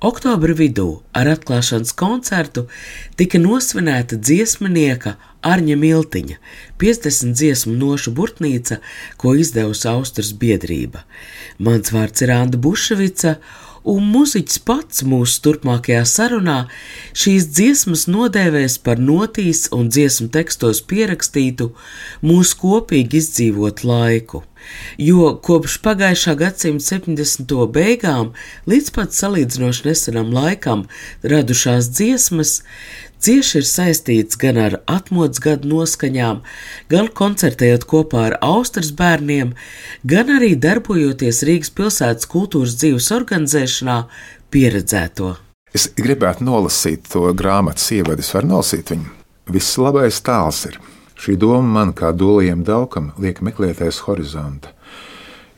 Oktobra vidū ar atklāšanas koncertu tika nosvinēta dziesmnieka Arņa Miltiņa 50 dziesmu nošu burtnīca, ko izdevusi Austrijas biedrība. Mans vārds ir Anna Buševica, un mūziķis pats mūsu turpmākajā sarunā šīs dziesmas nodēvēs par notīs un dziesmu tekstos pierakstītu mūsu kopīgi izdzīvot laiku. Jo kopš pagājušā gadsimta 70. beigām līdz pat salīdzinoši nesenam laikam radušās dziesmas cieši ir saistīts gan ar atmodas gadu noskaņām, gan koncertējot kopā ar Austrijas bērniem, gan arī darbojoties Rīgas pilsētas kultūras dzīves organizēšanā pieredzēto. Es gribētu nolasīt to grāmatas ievadu, es varu nolasīt viņu. Viss labais tāls ir. Šī doma man kā dolījam daukam liek meklēt aiz horizonta.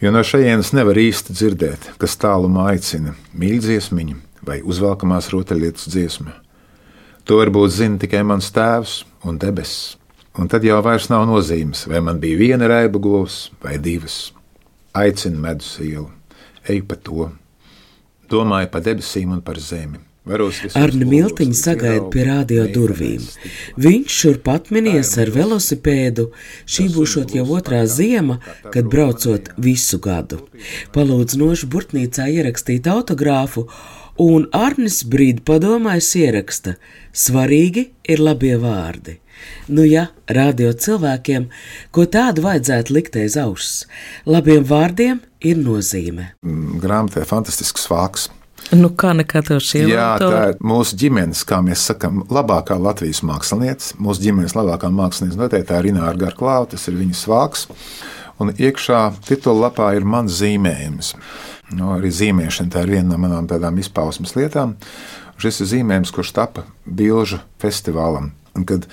Jo no šejienes nevar īsti dzirdēt, kas tālumā aicina mīldziesmiņu vai uzvelkamās rotaļlietas dziesmu. To varbūt zina tikai mans tēvs un debesis. Un tad jau vairs nav nozīmes, vai man bija viena raiba govs vai divas. Aicinu medus ielu, eju pa to, domāju par debesīm un par zemi. Arni Miltiņa sagaida pie radio durvīm. Viņš šurp atminies ar velosipēdu, šī būšot jau otrā ziema, kad braucot visu gadu. Palūdz nošu burtnīcā ierakstīt autogrāfu, un Arnis brīdi padomājis ieraksta - svarīgi ir labie vārdi. Nu ja, radio cilvēkiem, ko tādu vajadzētu likt aiz auss, labiem vārdiem ir nozīme. Grāmatā ir fantastisks vārds. Nu, kā nekā tev šī Jā, tā ir mūsu ģimenes, kā mēs sakām, labākā Latvijas mākslinieca. Mūsu ģimenes labākā mākslinieca noteikti ir Ināra Garklāva, tas ir viņas vārks. Un iekšā titula lapā ir mans zīmējums. Nu, arī zīmēšana tā ir viena no manām tādām izpausmes lietām. Šis ir zīmējums, kurš tapa Bilžu festivālam. Un, kad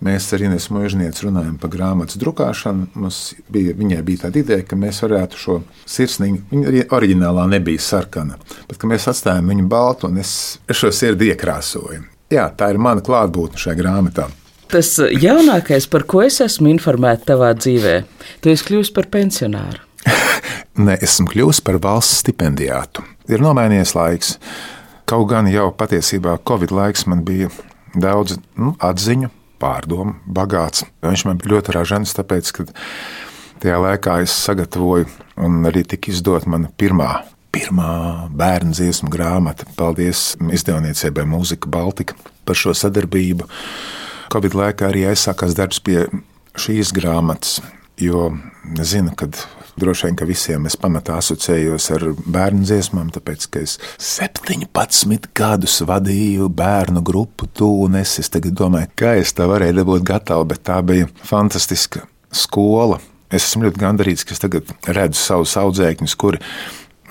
mēs ar Ines Mūžnieci runājam par grāmatas drukāšanu, bija, viņai bija tāda ideja, ka mēs varētu šo sirsniņu, viņa arī oriģinālā nebija sarkana, bet mēs atstājam viņu baltu un es, es šo sirdi iekrāsoju. Jā, tā ir mana klātbūtne šajā grāmatā. Tas jaunākais, par ko es esmu informēta tavā dzīvē, tu esi kļuvis par pensionāru. Nē, esmu kļuvis par valsts stipendijātu. Ir nomainījies laiks. Kaut gan jau patiesībā Covid laiks man bija daudz nu, atziņu, pārdomu, bagāts. Viņš man bija ļoti ražants, tāpēc, ka tajā laikā es sagatavoju un arī tika izdot mana pirmā. Pirmā bērnu dziesmu grāmata. Paldies izdevniecībai Mūzika Baltika par šo sadarbību. Covid laikā arī aizsākās darbs pie šīs grāmatas, jo zinu, ka Droši vien, ka visiem es pamatā asociējos ar bērnu dziesmām, tāpēc, ka es 17 gadus vadīju bērnu grupu, un es. Tagad domāju, kā es tā varēju dabūt gatavu, bet tā bija fantastiska skola. Es esmu ļoti gandarīts, ka es tagad redzu savus audzēkņus, kuri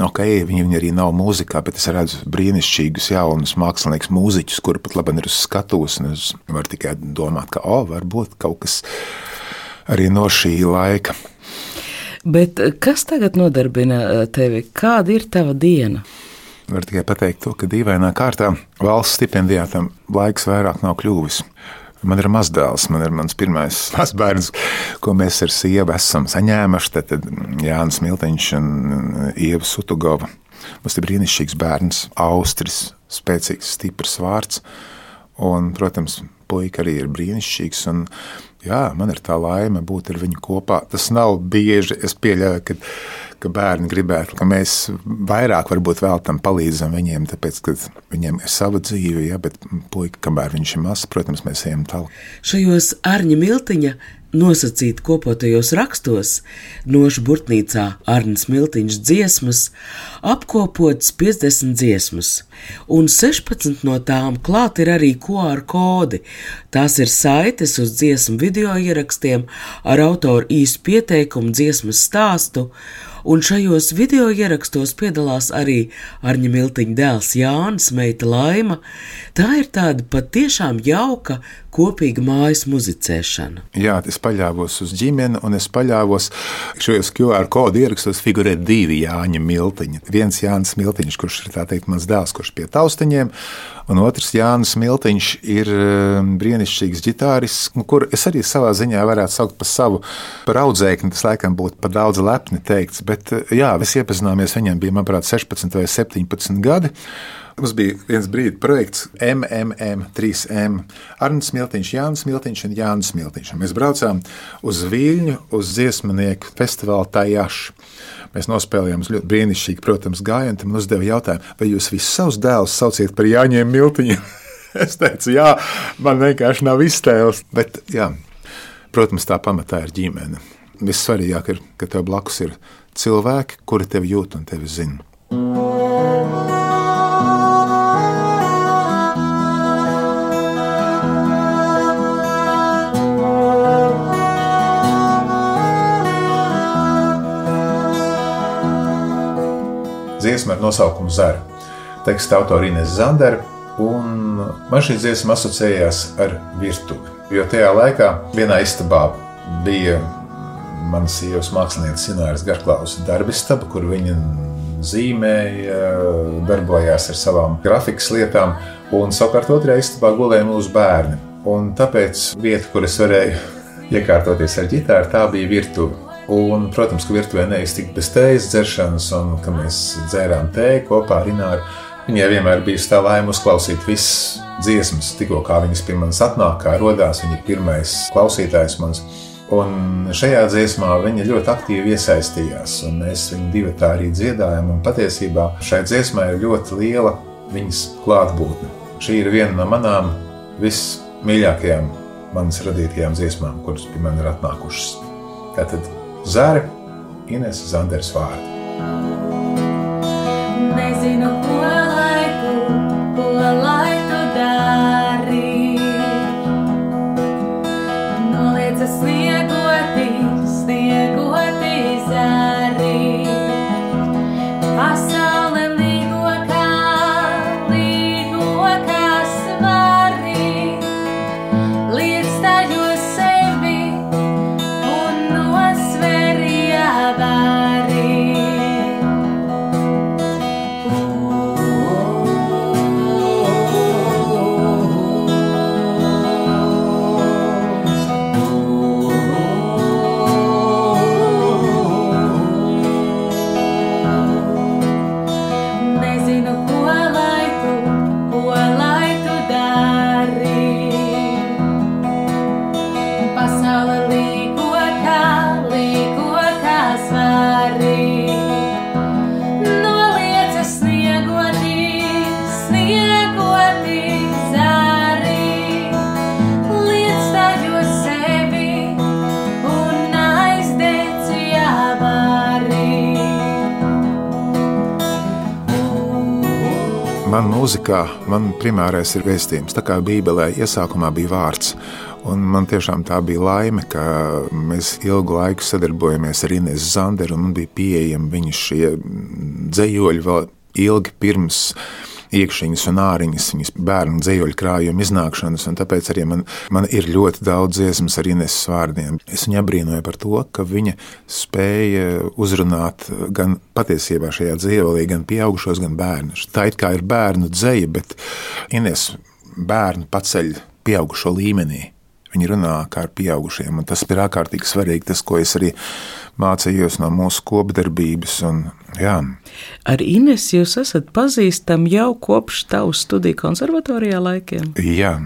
Ok, viņi, viņi arī nav mūzikā, bet es redzu brīnišķīgus, jaunus māksliniekus, mūziķus, kuri pat labi ir uz skatuves. Es varu tikai domāt, ka, oh, varbūt kaut kas arī no šī laika. Bet eh, kas tagad nodarbina eh, tevi? Kāda ir tava diena? Var tikai pateikt to, ka dīvainā kārtā valsts stipendijātam laiks vairāk nav kļuvis. Man ir mazdēls, man ir mans pirmais mazbērns, ko mēs ar sievu esam saņēmuši. Tad, tad Jānis Milteņš un Ieva Sutugova. Mums ir brīnišķīgs bērns, austris, spēcīgs, stiprs vārds. Un, protams, puika arī ir brīnišķīgs. Un, jā, man ir tā laime būt ar viņu kopā. Tas nav bieži. Es pieļauju, ka, ka bērni gribētu, ka mēs vairāk veltam palīdzam viņiem, tāpēc, ka viņiem ir sava dzīve, ja, bet puika, kamēr viņš ir mazs, protams, mēs ejam tālāk. Šajos Arņa Miltiņa nosacīt kopotajos rakstos, nošu burtnīcā Arnēs Miltiņš dziesmas, apkopotas 50 dziesmas, un 16 no tām klāt ir arī QR kodi. Tās ir saites uz dziesmu video ierakstiem ar autoru īsu pieteikumu, dziesmas stāstu, un šajos video ierakstos piedalās arī Arņa Miltiņa dēls Jānis, meita Laima. Tā ir tāda patiešām jauka kopīga mājas muzicēšana. Jā, es paļāvos uz ģimeni, un es paļāvos šajos QR kodu ierakstos figurē divi Jāņa Miltiņi. Viens Jānis Miltiņš, kurš ir tā teikt mans dēls, kurš pie taustiņiem, un otrs Jānis Miltiņš ir um, brīnišķīgs ģitārists, kur es arī savā ziņā varētu saukt par savu par audzēkni. Tas laikam būtu par daudz lepni teikts, bet jā, mēs iepazināmies, viņam bija, manuprāt, 16 vai 17 gadi. Mums bija viens brīdis, projekts MMM, 3M. Arnēs Miltiņš, Jānis Miltiņš un Jānis Miltiņš. Mēs braucām uz Viļņu, uz dziesmnieku festivālu Tajašu. Mēs nospēlējām ļoti brīnišķīgi, protams, gājienu. Tad man uzdeva jautājumu, vai jūs visus savus dēlus sauciet par Jāņiem Miltiņiem? es teicu, jā, man vienkārši nav iztēles. Bet, jā, protams, tā pamatā ir ģimene. Vissvarīgāk ir, ka tev blakus ir cilvēki, kuri tevi jūt un tevi zina. Dziesma ar nosaukumu Zara. Teksta autora Inês Zandera, un man šī dziesma asociējās ar virtuvi. Jo tajā laikā vienā istabā bija manas sievas mākslinieces Sināras Garklaus darbistaba, kur viņa zīmēja, darbojās ar savām grafikas lietām, un savukārt otrajā istabā gulēja mūsu bērni. Un tāpēc vieta, kur es varēju iekārtoties ar ģitāru, tā bija virtuve. Un, protams, ka virtuvē neiztikt bez tējas dzeršanas, un kad mēs dzērām tēju kopā ar Ināru, viņai vienmēr bija tā laime uzklausīt visas dziesmas, tikko kā viņas pie manis atnāk, kā rodās. Viņa ir pirmais klausītājs mans. Un šajā dziesmā viņa ļoti aktīvi iesaistījās, un mēs viņu divi tā arī dziedājām. Patiesībā šai dziesmai ir ļoti liela viņas klātbūtne. Šī ir viena no manām vismīļākajām manas radītajām dziesmām, kuras pie manis ir atnākušas. Tātad Zāre Ines Zanders vārdu. Nezinu, mūzikā, man primārais ir vēstījums. Tā kā Bībelē iesākumā bija vārds. Un man tiešām tā bija laime, ka mēs ilgu laiku sadarbojamies ar Inês Zanderu, un man bija pieejami viņa šie dzējoļi vēl ilgi pirms iekšķiņas un āriņas, viņas bērnu dzīvoļu krājuma iznākšanas, tāpēc arī man, man ir ļoti daudz dziesmas ar Ineses vārdiem. Es viņu apbrīnoju par to, ka viņa spēja uzrunāt gan patiesībā šajā dzīvolī, gan pieaugušos, gan bērnus. Tā it kā ir bērnu dzēja, bet Ines bērnu paceļ pieaugušo līmenī. Viņi runā kā ar pieaugušiem, un tas ir ārkārtīgi svarīgi. Tas, ko es arī mācījos no mūsu kopdarbības. Un, jā. Ar Ines jūs esat pazīstami jau kopš tavu studiju konservatorijā laikiem? Jā.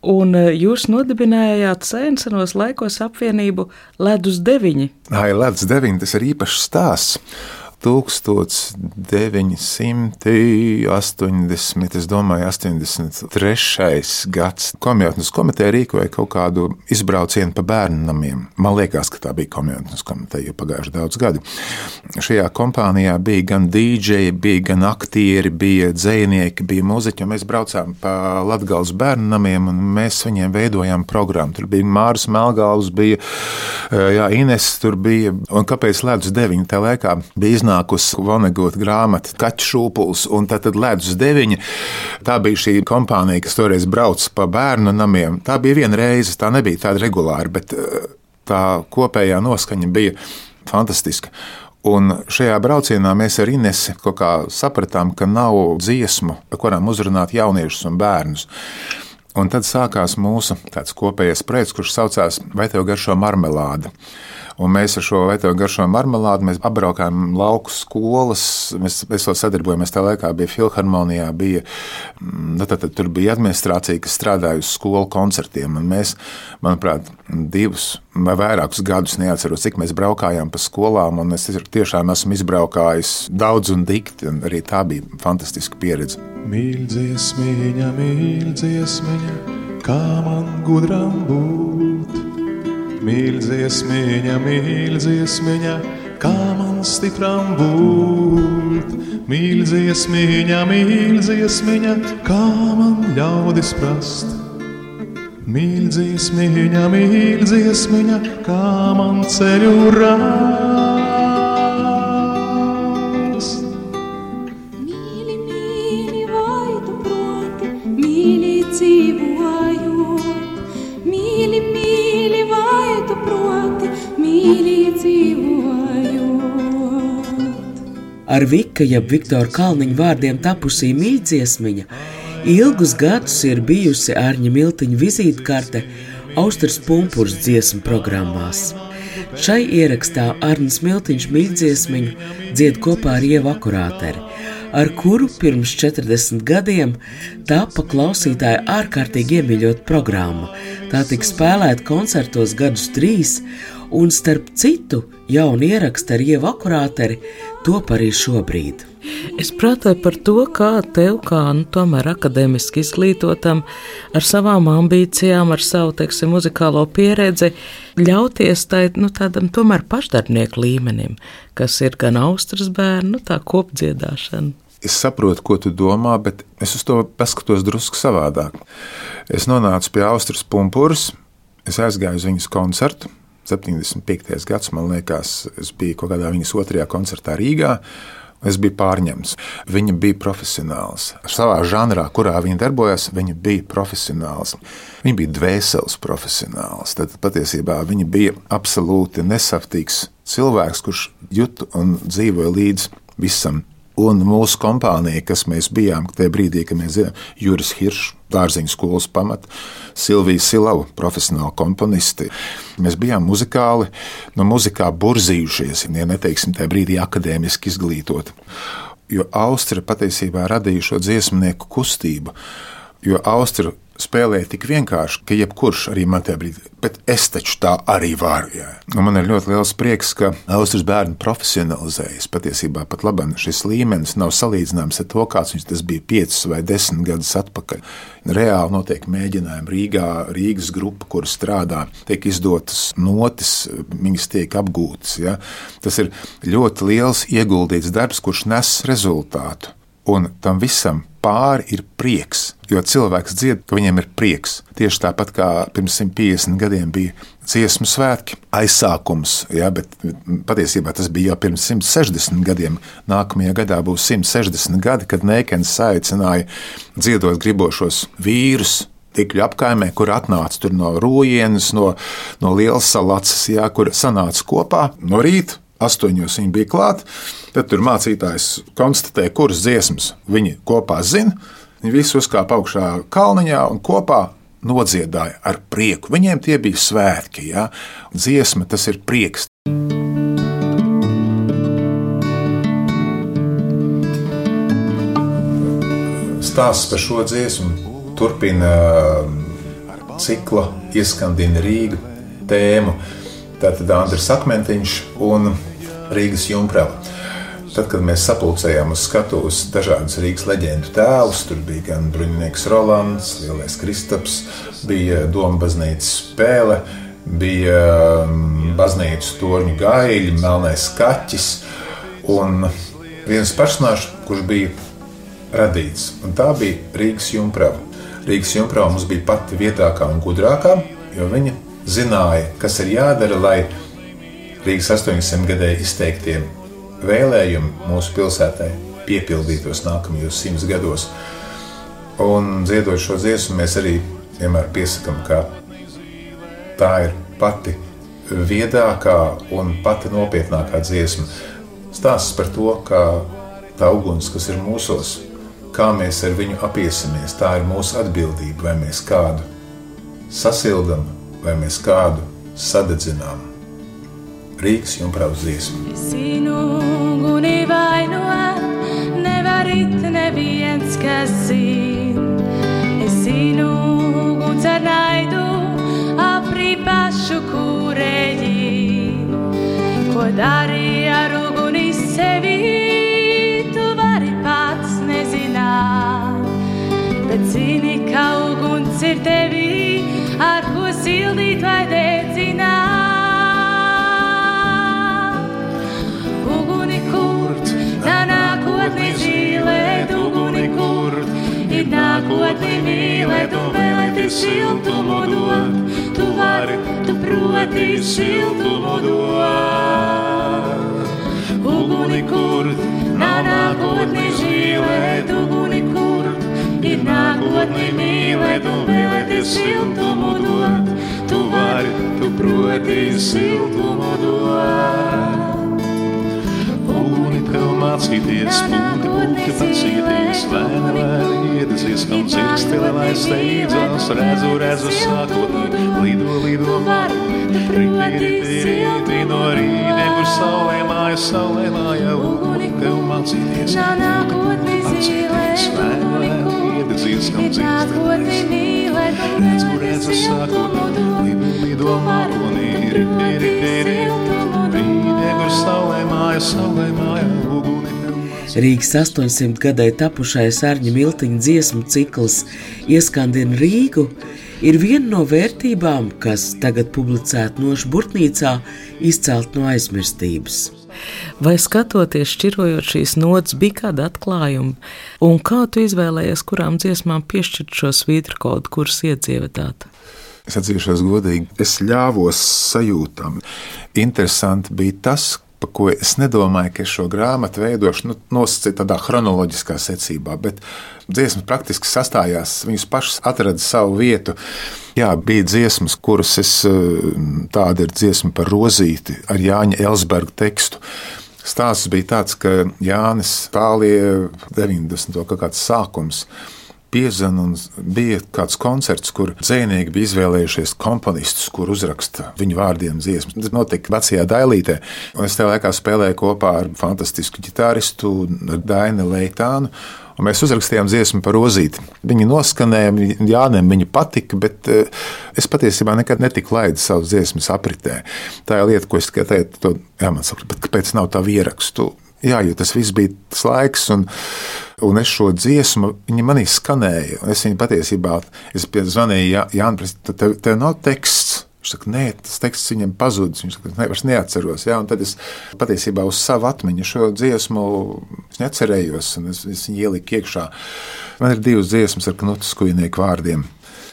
Un e, jūs nodibinājāt senos laikos apvienību Ledus 9. Ai, Ledus 9 tas ir īpašs stāsts. 1980, es domāju, 83. gads. Komjotnes komiteja rīkoja kaut kādu izbraucienu pa bērnu namiem. Man liekas, ka tā bija komjotnes komiteja, jo pagājuši daudz gadi. Šajā kompānijā bija gan dīdžeji, bija gan aktieri, bija dzēnieki, bija muzeķi, mēs braucām pa Latgales bērnu namiem, un mēs viņiem veidojām programmu. Tur bija Māris Melgāls, bija jā, Ines, tur bija, un kāpēc ledus deviņi tajā laikā bija iznākusi Vonegūta grāmata Kaķu šūpuls, un tad, tad ledus deviņi. Tā bija šī kompānija, kas toreiz brauca pa bērnu namiem. Tā bija viena reize, tā nebija tāda regulāra, bet tā kopējā noskaņa bija fantastiska. Un šajā braucienā mēs ar Inesu sapratām, ka nav dziesmu, kurām uzrunāt jauniešus un bērnus. Un tad sākās mūsu kopējais projekts, kurš saucās Vai tev garšo marmelāde? Un mēs ar šo vietu garšo marmelādi apbraukājām lauku skolas. Mēs, mēs vēl sadarbojamies. Tā laikā bija filharmonijā, bija, mm, nu, tad, tad, tur bija administrācija, kas strādāja uz skolu koncertiem. Un mēs, manuprāt, divus vai vairākus gadus neatceros, cik mēs braukājām pa skolām. Es tiešām esmu izbraukājis daudz un dikti. Un arī tā bija fantastiska pieredze. Mīlties, mīļa, kā man gudram būt. Mīlties, miņa, mīlties, miņa, kā man stipram būt. Mīlties, miņa, mīlties, miņa, kā man ļaudis prast. Mīlties, miņa, mīlties, miņa, kā man ceļu rāst. Ar Vika, jeb Viktora Kalniņa vārdiem tapusī mīļdziesmiņa, ilgus gadus ir bijusi Ārņa Miltiņa vizītkarte Austrijas pumpurs dziesmu programmās. Šai ierakstā Arnēs Miltiņš mīļdziesmiņu dzied kopā ar Ievu Akurāteri, ar kuru pirms 40 gadiem tapa klausītāja ārkārtīgi iemīļot programmu. Tā tika spēlēta koncertos gadus trīs, un starp citu jaunu ierakstu ar Ievu Akurāteri top arī šobrīd. Es prātoju par to, kā tev, kā nu, tomēr akadēmiski izglītotam, ar savām ambīcijām, ar savu teiksim, muzikālo pieredzi, ļauties tai, nu, tādam tomēr pašdarbnieku līmenim, kas ir gan austras bērnu, nu, tā kopdziedāšana. Es saprotu, ko tu domā, bet es uz to paskatos drusku savādāk. Es nonācu pie Austrijas pumpūras, es aizgāju uz viņas koncertu, 75. gads, man liekas, es biju kaut kādā viņas otrajā koncertā Rīgā. Es biju pārņemts. Viņa bija profesionāls. Savā žanrā, kurā viņa darbojās, viņa bija profesionāls. Viņa bija dvēseles profesionāls. Tad patiesībā viņa bija absolūti nesaptīgs cilvēks, kurš jūt un dzīvoja līdz visam Un mūsu kompānija, kas mēs bijām tajā brīdī, kad mēs zinām, Juris Hiršs, dārziņu skolas pamat, Silvija Silava, profesionāla komponisti. Mēs bijām muzikāli, no muzikā burzījušies, ja neteiksim tajā brīdī akadēmiski izglītoti. Jo Austra patiesībā radīja šo dziesmnieku kustību, jo Austra spēlēja tik vienkārši, ka jebkurš arī man tajā brīdī, bet es taču tā arī varu. Jā. Un man ir ļoti liels prieks, ka Austrijas bērni profesionalizējas. Patiesībā pat labi šis līmenis nav salīdzināms ar to, kāds viņš bija 5 vai 10 gadus atpakaļ. Reāli notiek mēģinājumi Rīgā, Rīgas grupa, kur strādā, tiek izdotas notis, viņas tiek apgūtas. Ja? Tas ir ļoti liels ieguldīts darbs, kurš nes rezultātu. Un tam visam pāri ir prieks. Jo cilvēks dzied, ka viņam ir prieks. Tieši tāpat kā pirms 150 gadiem bija dziesmu svētki, aizsākums, ja, bet patiesībā tas bija jau pirms 160 gadiem. Nākamajā gadā būs 160 gadi, kad Nēkens aicināja dziedot gribošos vīrus. Tikļu apkaimē, kur atnāca no Rūjienas, no, no Lielas salacas, jā, kur sanāca kopā no rīta astoņos viņi bija klāti. Tad tur mācītājs konstatēja, kuras dziesmas viņi kopā zina. Viņi visi uzkāpa augšā kalniņā un kopā nodziedāja ar prieku. Viņiem tie bija svētki, ja? dziesma tas ir prieks. Stāsts par šo dziesmu turpina um, cikla Ieskandina Rīga tēmu. Tātad Andris Akmentiņš un Rīgas jumprava. Tad, kad mēs sapulcējām uz skatuves dažādus Rīgas leģendu tēlus, tur bija gan Bruņinieks Rolands, Lielais Kristaps, bija Doma baznīcas spēle, bija um, baznīcas torņu gaļi, melnais kaķis un viens personāžs, kurš bija radīts. Un tā bija Rīgas jumprava. Rīgas jumprava mums bija pati vietākā un gudrākā, jo viņa zināja, kas ir jādara, lai Rīgas 800 gadēji izteiktie vēlējumi mūsu pilsētai piepildītos nākamajos simts gados. Un dziedot šo dziesmu, mēs arī vienmēr piesakām, ka tā ir pati viedākā un pati nopietnākā dziesma. Stāsts par to, kā tā uguns, kas ir mūsos, kā mēs ar viņu apiesimies, tā ir mūsu atbildība, vai mēs kādu sasildām, vai mēs kādu sadedzinām. Rīgas jumpraus dziesma. Zinu, guni vainot, nevar it neviens, kas zin. Es zinu, guns ar naidu, aprī pašu kurēji. Ko darīja ar uguni sevi, tu vari pats nezināt. Bet zini, ka uguns ir tevi, ar ko sildīt vai dedzināt. Mīlēt un vēlēties siltumu dot. Tu vari, tu proti siltumu dot. Uguni kurt, tā nākotni zīlēt, uguni kurt, ir nākotni mīlēt un vēlēties siltumu dot. Tu vari, tu proti siltumu dot. Tev mācīties, pūti pacīties, lēni, lēni iedesies, kam dzirkstele, lai steidzās, redzu, redzu, sākot, lido, lido, rīti, rīti, no rītiem, kur saulē māja, saulē māja, uguni tev mācīties, pacīties, lēni, lēni iedesies, kam dzirkstele, redzu, redzu, sākot, lido, lido, rīti, rītiem, kur saulē māja, saulē māja, uguni. Rīgas 800 gadai tapušais Arņa Miltiņa dziesmu cikls Ieskandina Rīgu ir viena no vērtībām, kas tagad publicēta nošu burtnīcā, izcelt no aizmirstības. Vai skatoties, šķirojot šīs nots, bija kāda atklājuma, un kā tu izvēlējies, kurām dziesmām piešķirt šo svītru kodu, kuras iedzīvotāt? Es atzīšos godīgi, es ļāvos sajūtām. Interesanti bija tas, par ko es nedomāju, ka es šo grāmatu veidošu nu, nosacīt tādā chronoloģiskā secībā, bet dziesmas praktiski sastājās, viņas pašas atrada savu vietu. Jā, bija dziesmas, kuras es tāda ir dziesma par rozīti ar Jāņa Elsberga tekstu. Stāsts bija tāds, ka Jānis Tālie 90. kaut kāds sākums piezvanīja, un bija kāds koncerts, kur dzinieki bija izvēlējušies komponistus, kur uzraksta viņu vārdiem dziesmas. Tas notika vecajā dailītē, un es tajā laikā spēlēju kopā ar fantastisku ģitāristu Dainu Leitānu. Un mēs uzrakstījām dziesmu par rozīti. Viņa noskanēja, Jānis viņa patika, bet eh, es patiesībā nekad netiku laidis savas dziesmas apritē. Tā ir lieta, ko es tikai teicu, jā, man saka, kāpēc nav tā ierakstu? Jā, jo tas viss bija tas laiks, un, un es šo dziesmu, viņa manī skanēja. Es viņu patiesībā, es zvanīju Jānis, tev, tev nav teksts. Viņš saka, nē, tas teksts viņam pazudis. Viņš saka, es neatceros. Ja? Un tad es patiesībā uz savu atmiņu šo dziesmu neatcerējos, un es, es viņu ieliku iekšā. Man ir divas dziesmas ar knutas kujnieku vārdiem.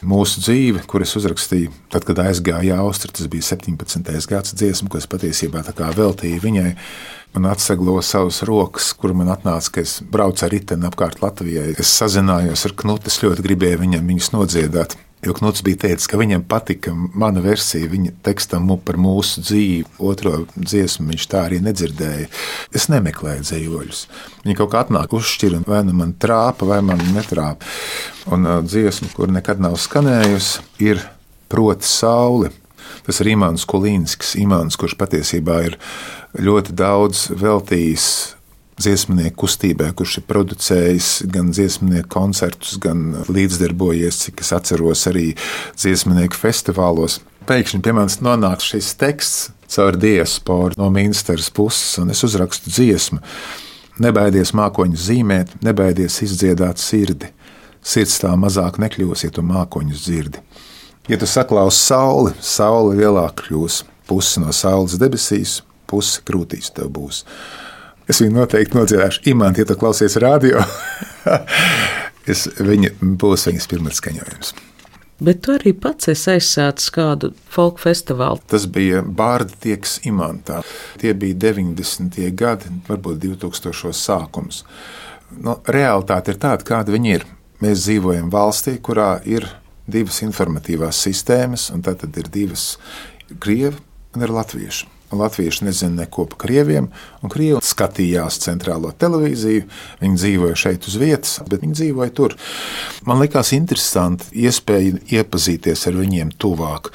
Mūsu dzīve, kuras uzrakstīju, tad, kad aizgāja Austrija, tas bija 17. gads dziesma, ko es patiesībā veltīju viņai. Man atseglo savas rokas, kur man atnāca, ka es braucu ar riteni apkārt Latvijai. Es sazinājos ar Knutu, es ļoti gribēju viņam viņus nodziedāt. Jo Knuts bija teicis, ka viņam patika mana versija, viņa tekstam par mūsu dzīvi. Otro dziesmu viņš tā arī nedzirdēja. Es nemeklēju dzējoļus. Viņi kaut kā atnāk uzšķira, vai nu man trāpa, vai man netrāpa. Un uh, dziesma, kur nekad nav skanējusi, ir Proti saule. Tas ir Imants Kulīnskis, Imants, kurš patiesībā ir ļoti daudz veltījis dziesmnieku kustībai, kurš ir producējis gan dziesmnieku koncertus, gan līdzdarbojies, cik es atceros, arī dziesmnieku festivālos. Pēkšņi pie manis nonāca šis teksts caur diasporu no ministras puses, un es uzrakstu dziesmu. Nebaidies mākoņus zīmēt, nebaidies izdziedāt sirdi. Sirds tā mazāk nekļūs, ja tu mākoņus dzirdi. Ja tu saklausi sauli, saule lielāk kļūs. Pusi no saules debesīs, pusi krūtīs tev būs. Es viņu noteikti nodziedāšu. Imants, ja tu klausies radio, es, viņa būs viņas pirmais skaņojums. Bet tu arī pats esi aizsācis kādu folk festivālu. Tas bija Bārda tieks imantā. Tie bija 90. gadi, varbūt 2000. sākums. Nu, realitāte ir tāda, kāda viņi ir. Mēs dzīvojam valstī, kurā ir divas informatīvās sistēmas, un tad ir divas krievi un ir latvieši. Latvieši nezina neko par krieviem, un krievi skatījās centrālo televīziju. Viņi dzīvoja šeit uz vietas, bet viņi dzīvoja tur. Man likās interesanti iespēja iepazīties ar viņiem tuvāk.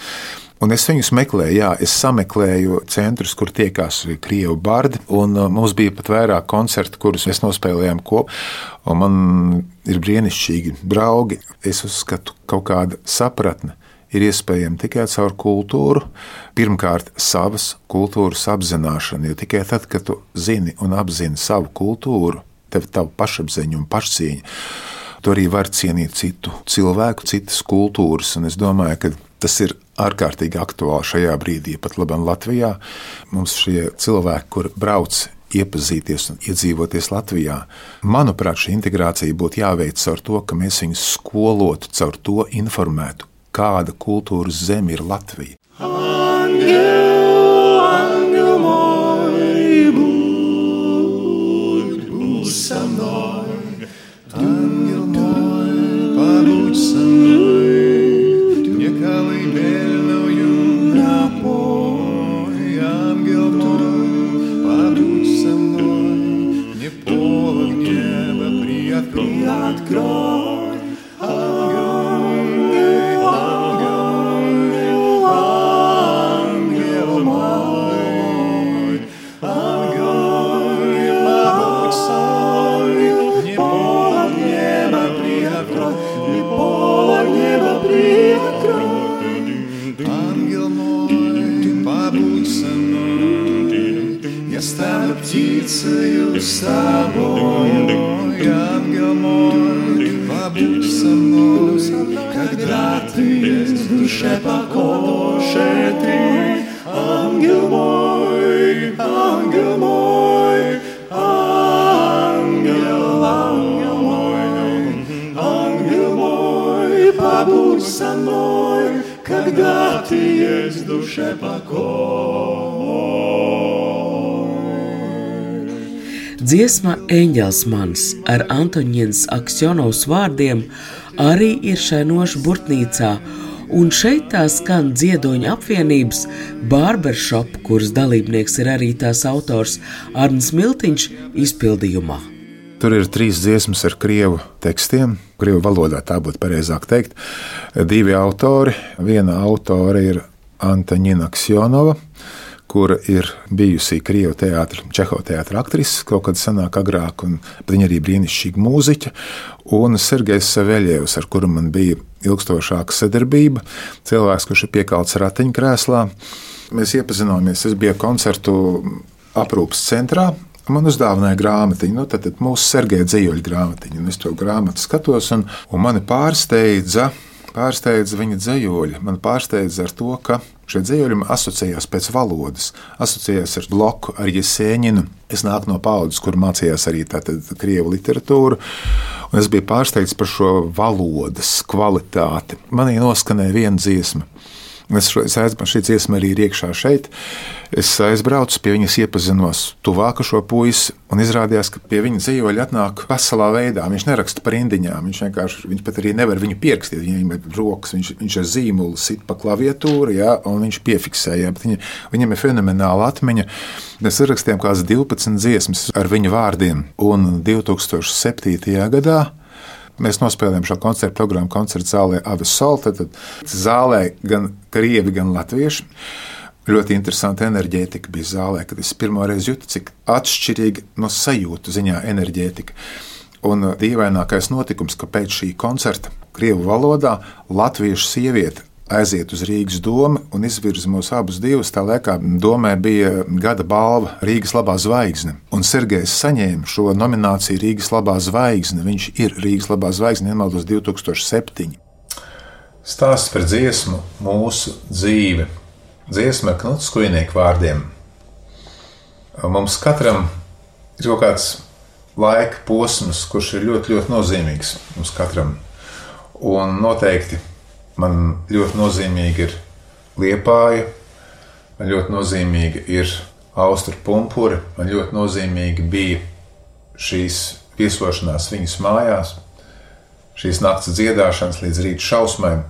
Un es viņus meklēju, jā, es sameklēju centrus, kur tiekās krievu bardi. Uh, mums bija pat vairāk koncertu, kurus mēs nospēlējām kopā. Man ir brīnišķīgi draugi. Es uzskatu, ka kaut kāda sapratne ir iespējama tikai caur kultūru. Pirmkārt, savas kultūras apzināšanu, jo tikai tad, kad tu zini un apzini savu kultūru, tev ir pašapziņa un pašcieņa. Tu arī vari cienīt citu cilvēku, citas kultūras, es domāju, ka tas ir ārkārtīgi aktuāli šajā brīdī, pat labam Latvijā. Mums šie cilvēki, kur brauc iepazīties un iedzīvoties Latvijā. Manuprāt, šī integrācija būtu jāveic caur to, ka mēs viņus skolotu, caur to informētu, kāda kultūras zeme ir Latvija. Angel, angel moj, būd, būd sa mnoj, angel moj, pabudź sa mnoj, niechaj belnoju napoj, angel moj, pabudź sa mnoj, nie połowę nieba, przyjaciół, odkryj. Dziesma Eņģels mans ar Antoniņas Aksjonovs vārdiem arī ir šai nošu burtnīcā, un šeit tā skan dziedoņa apvienības Barbershop, kuras dalībnieks ir arī tās autors Arns Miltiņš izpildījumā. Tur ir trīs dziesmas ar krievu tekstiem, krievu valodā tā būtu pareizāk teikt. Divi autori. Viena autore ir Antaņina Aksjonova, kura ir bijusi Krievijas teātris, Čehovas teātris aktrise kaut kad senāk, agrāk, un viņa arī brīnišķīga mūziķa, un Sergejs Saveļevs, ar kuru man bija ilgstošāka sadarbība, cilvēks, kurš ir piekalts ratiņkrēslā. Mēs iepazināmies, es biju koncertu aprūpas centrā, Man uzdāvināja grāmatiņu, nu, tad, tad mūsu Sergeja dzīvoļu grāmatiņu. Es to grāmatu skatos, un, un mani pārsteidza, pārsteidza viņa dzīvoļi. Man pārsteidza ar to, ka Šie dzīvļi asociējās pēc valodas, asociējās ar bloku, ar Jēzeņinu. Es nāku no paudzes, kur mācījās arī krievu literatūru, un es biju pārsteigts par šo valodas kvalitāti. Manī noskanēja viena dziesma. Es, es aizbraucu, šī dziesma arī ir iekšā šeit. Es aizbraucu pie viņas, iepazinos tuvāk ar šo puisi, un izrādījās, ka pie viņa dzīvoļa atnāk veselā veidā. Viņš neraksta par indiņām, viņš vienkārši, viņš pat arī nevar viņu pierakstīt. Viņam ir rokas, viņš, viņš ar zīmolu sit pa klaviatūru, ja, un viņš piefiksēja. Viņa, viņam ir fenomenāla atmiņa. Mēs rakstījām kādas 12 dziesmas ar viņa vārdiem, un 2007. gadā Mēs nospēlējām šo koncertu programmu koncerta zālē Avis Solta. Tad zālē gan krievi, gan latvieši. Ļoti interesanta enerģētika bija zālē, kad es pirmo reizi jūtu, cik atšķirīga no sajūtu ziņā enerģētika. Un dīvainākais notikums, ka pēc šī koncerta Krievijas valodā latviešu sieviete aiziet uz Rīgas domu un izvirza mūs abus divus. Tā laikā domē bija gada balva Rīgas labā zvaigzne. Un Sergejs saņēma šo nomināciju Rīgas labā zvaigzne. Viņš ir Rīgas labā zvaigzne, nemaldos 2007. Stāsts par dziesmu, mūsu dzīve. Dziesma ar Knuts Kujnieku vārdiem. Mums katram ir kaut kāds laika posms, kurš ir ļoti, ļoti nozīmīgs mums katram. Un noteikti Man ļoti nozīmīgi ir liepāja, man ļoti nozīmīgi ir austra pumpura, man ļoti nozīmīgi bija šīs viesošanās viņas mājās, šīs naktas dziedāšanas līdz rīta šausmēm.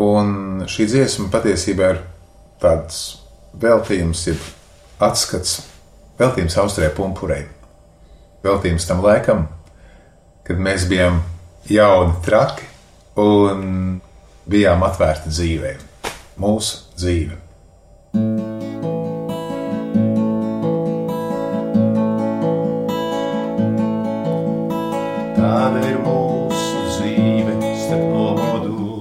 Un šī dziesma patiesībā ir tāds veltījums, jeb atskats, veltījums austrē pumpurei. Veltījums tam laikam, kad mēs bijām jauni, traki un bijām atvērti dzīvē, mūsu dzīve. Tāda ir mūsu dzīve, starp nomodu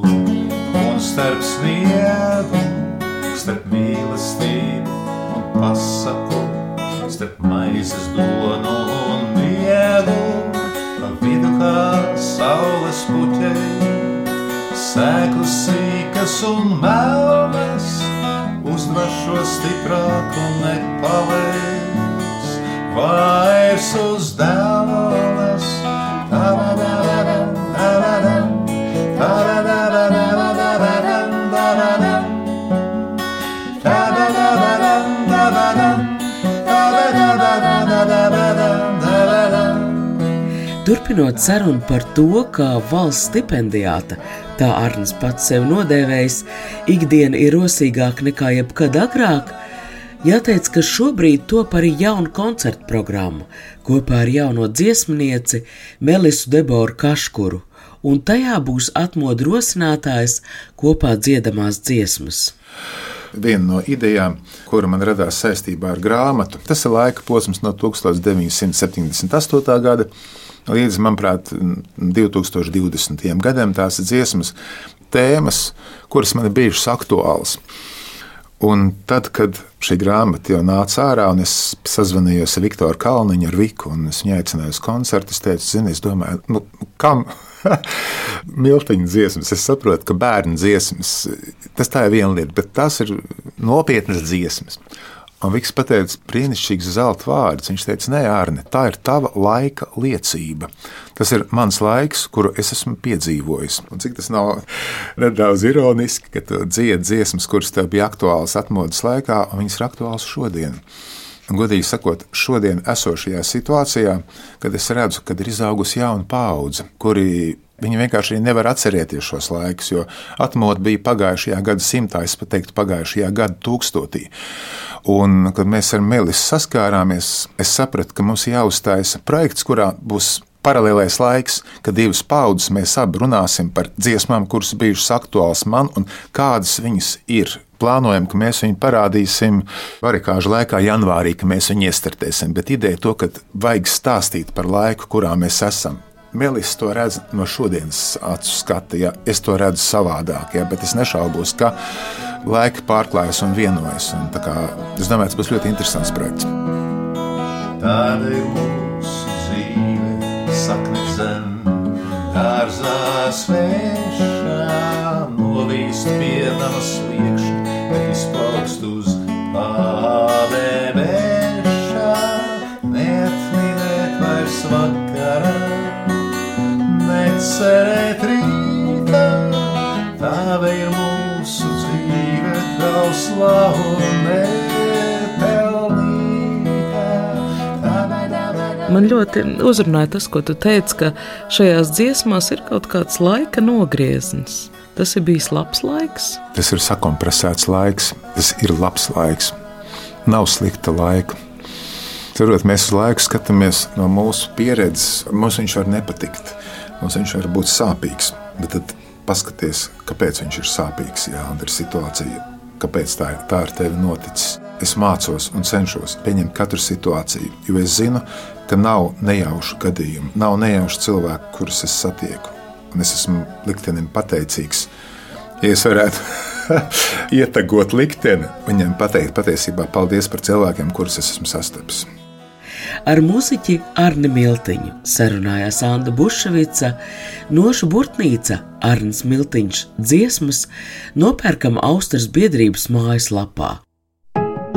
un starp sniegu, starp mīlestību un pasaku, starp maizes donu un miegu, pa vidu kā saules puķei sīkas un melnas, uzdrošo stiprāk un nepaliec, vairs uz dēlonas. Turpinot sarunu par to, kā valsts stipendijāta, tā Arnēs pats sev nodēvējis, ikdiena ir rosīgāka nekā jebkad agrāk. Jāteic, ka šobrīd top arī jauna koncerta programma kopā ar jauno dziesmnieci Melisu Deboru Kaškuru, un tajā būs atmodu rosinātājs kopā dziedamās dziesmas. Viena no idejām, kura man radās saistībā ar grāmatu, tas ir laika posms no 1978. gada līdz, manuprāt, 2020. gadam. Tās ir dziesmas, tēmas, kuras man ir bijušas aktuālas. Un tad, kad šī grāmata jau nāca ārā, un es sazvanījos ar Viktoru Kalniņu, ar Viku, un es viņu aicināju uz koncertu, es teicu, zini, es domāju, nu, kam miltiņa dziesmas? Es saprotu, ka bērnu dziesmas, tas tā ir viena lieta, bet tas ir nopietnas dziesmas. Un Viks pateica, brīnišķīgs zelta vārds. Viņš teica, nē, Arne, tā ir tava laika liecība. Tas ir mans laiks, kuru es esmu piedzīvojis. Un cik tas nav nedaudz ironiski, ka tu dziedi dziesmas, kuras tev bija aktuālas atmodas laikā, un viņas ir aktuālas šodien. Un, godīgi sakot, šodien esošajā situācijā, kad es redzu, ka ir izaugusi jauna paudze, kuri Viņi vienkārši nevar atcerēties šos laikus, jo atmodu bija pagājušajā gadsimtā, es pat teiktu, pagājušajā gada tūkstotī. Un, kad mēs ar Melis saskārāmies, es sapratu, ka mums jāuzstājas projekts, kurā būs paralēlais laiks, kad divas paudzes mēs abi runāsim par dziesmām, kuras bijušas aktuālas man un kādas viņas ir. Plānojam, ka mēs viņu parādīsim varikāžu laikā, janvārī, kad mēs viņu iestartēsim. Bet ideja to, ka vajag stāstīt par laiku, kurā mēs esam. Melis to redz no šodienas acu skata. Ja? Es to redzu savādāk, ja? bet es nešaubos, ka laika pārklājas un vienojas. Un kā, es domāju, tas būs ļoti interesants projekts. Tāda ir mūsu dzīve, sakne zem, dārzā svešā, novīst pie nama sliekšņa, bet izplaukst uz pāvēbēšā, cerēt rītā, tāda ir mūsu dzīve, tavs slavu nepelnītā. Man ļoti uzrunāja tas, ko tu teici, ka šajās dziesmās ir kaut kāds laika nogrieznis. Tas ir bijis labs laiks. Tas ir sakompresēts laiks, tas ir labs laiks. Nav slikta laika. Cerot, mēs uz laiku skatāmies no mūsu pieredzes, mums viņš var nepatikt. Mums viņš var būt sāpīgs, bet tad paskaties, kāpēc viņš ir sāpīgs. Jā, un ir situācija, kāpēc tā, ir, tā ar tevi noticis. Es mācos un cenšos pieņemt katru situāciju, jo es zinu, ka nav nejaušu gadījumu, nav nejaušu cilvēku, kurus es satieku. Un es esmu liktenim pateicīgs, ja es varētu ietegot likteni, viņiem pateikt patiesībā paldies par cilvēkiem, kurus es esmu sastapis. Ar muzeķi Arni Miltiņu sarunājās Anna Bušvica, Nošu Burtnīca, Arnis Miltiņš dziesmas nopērkam Austras biedrības mājaslapā.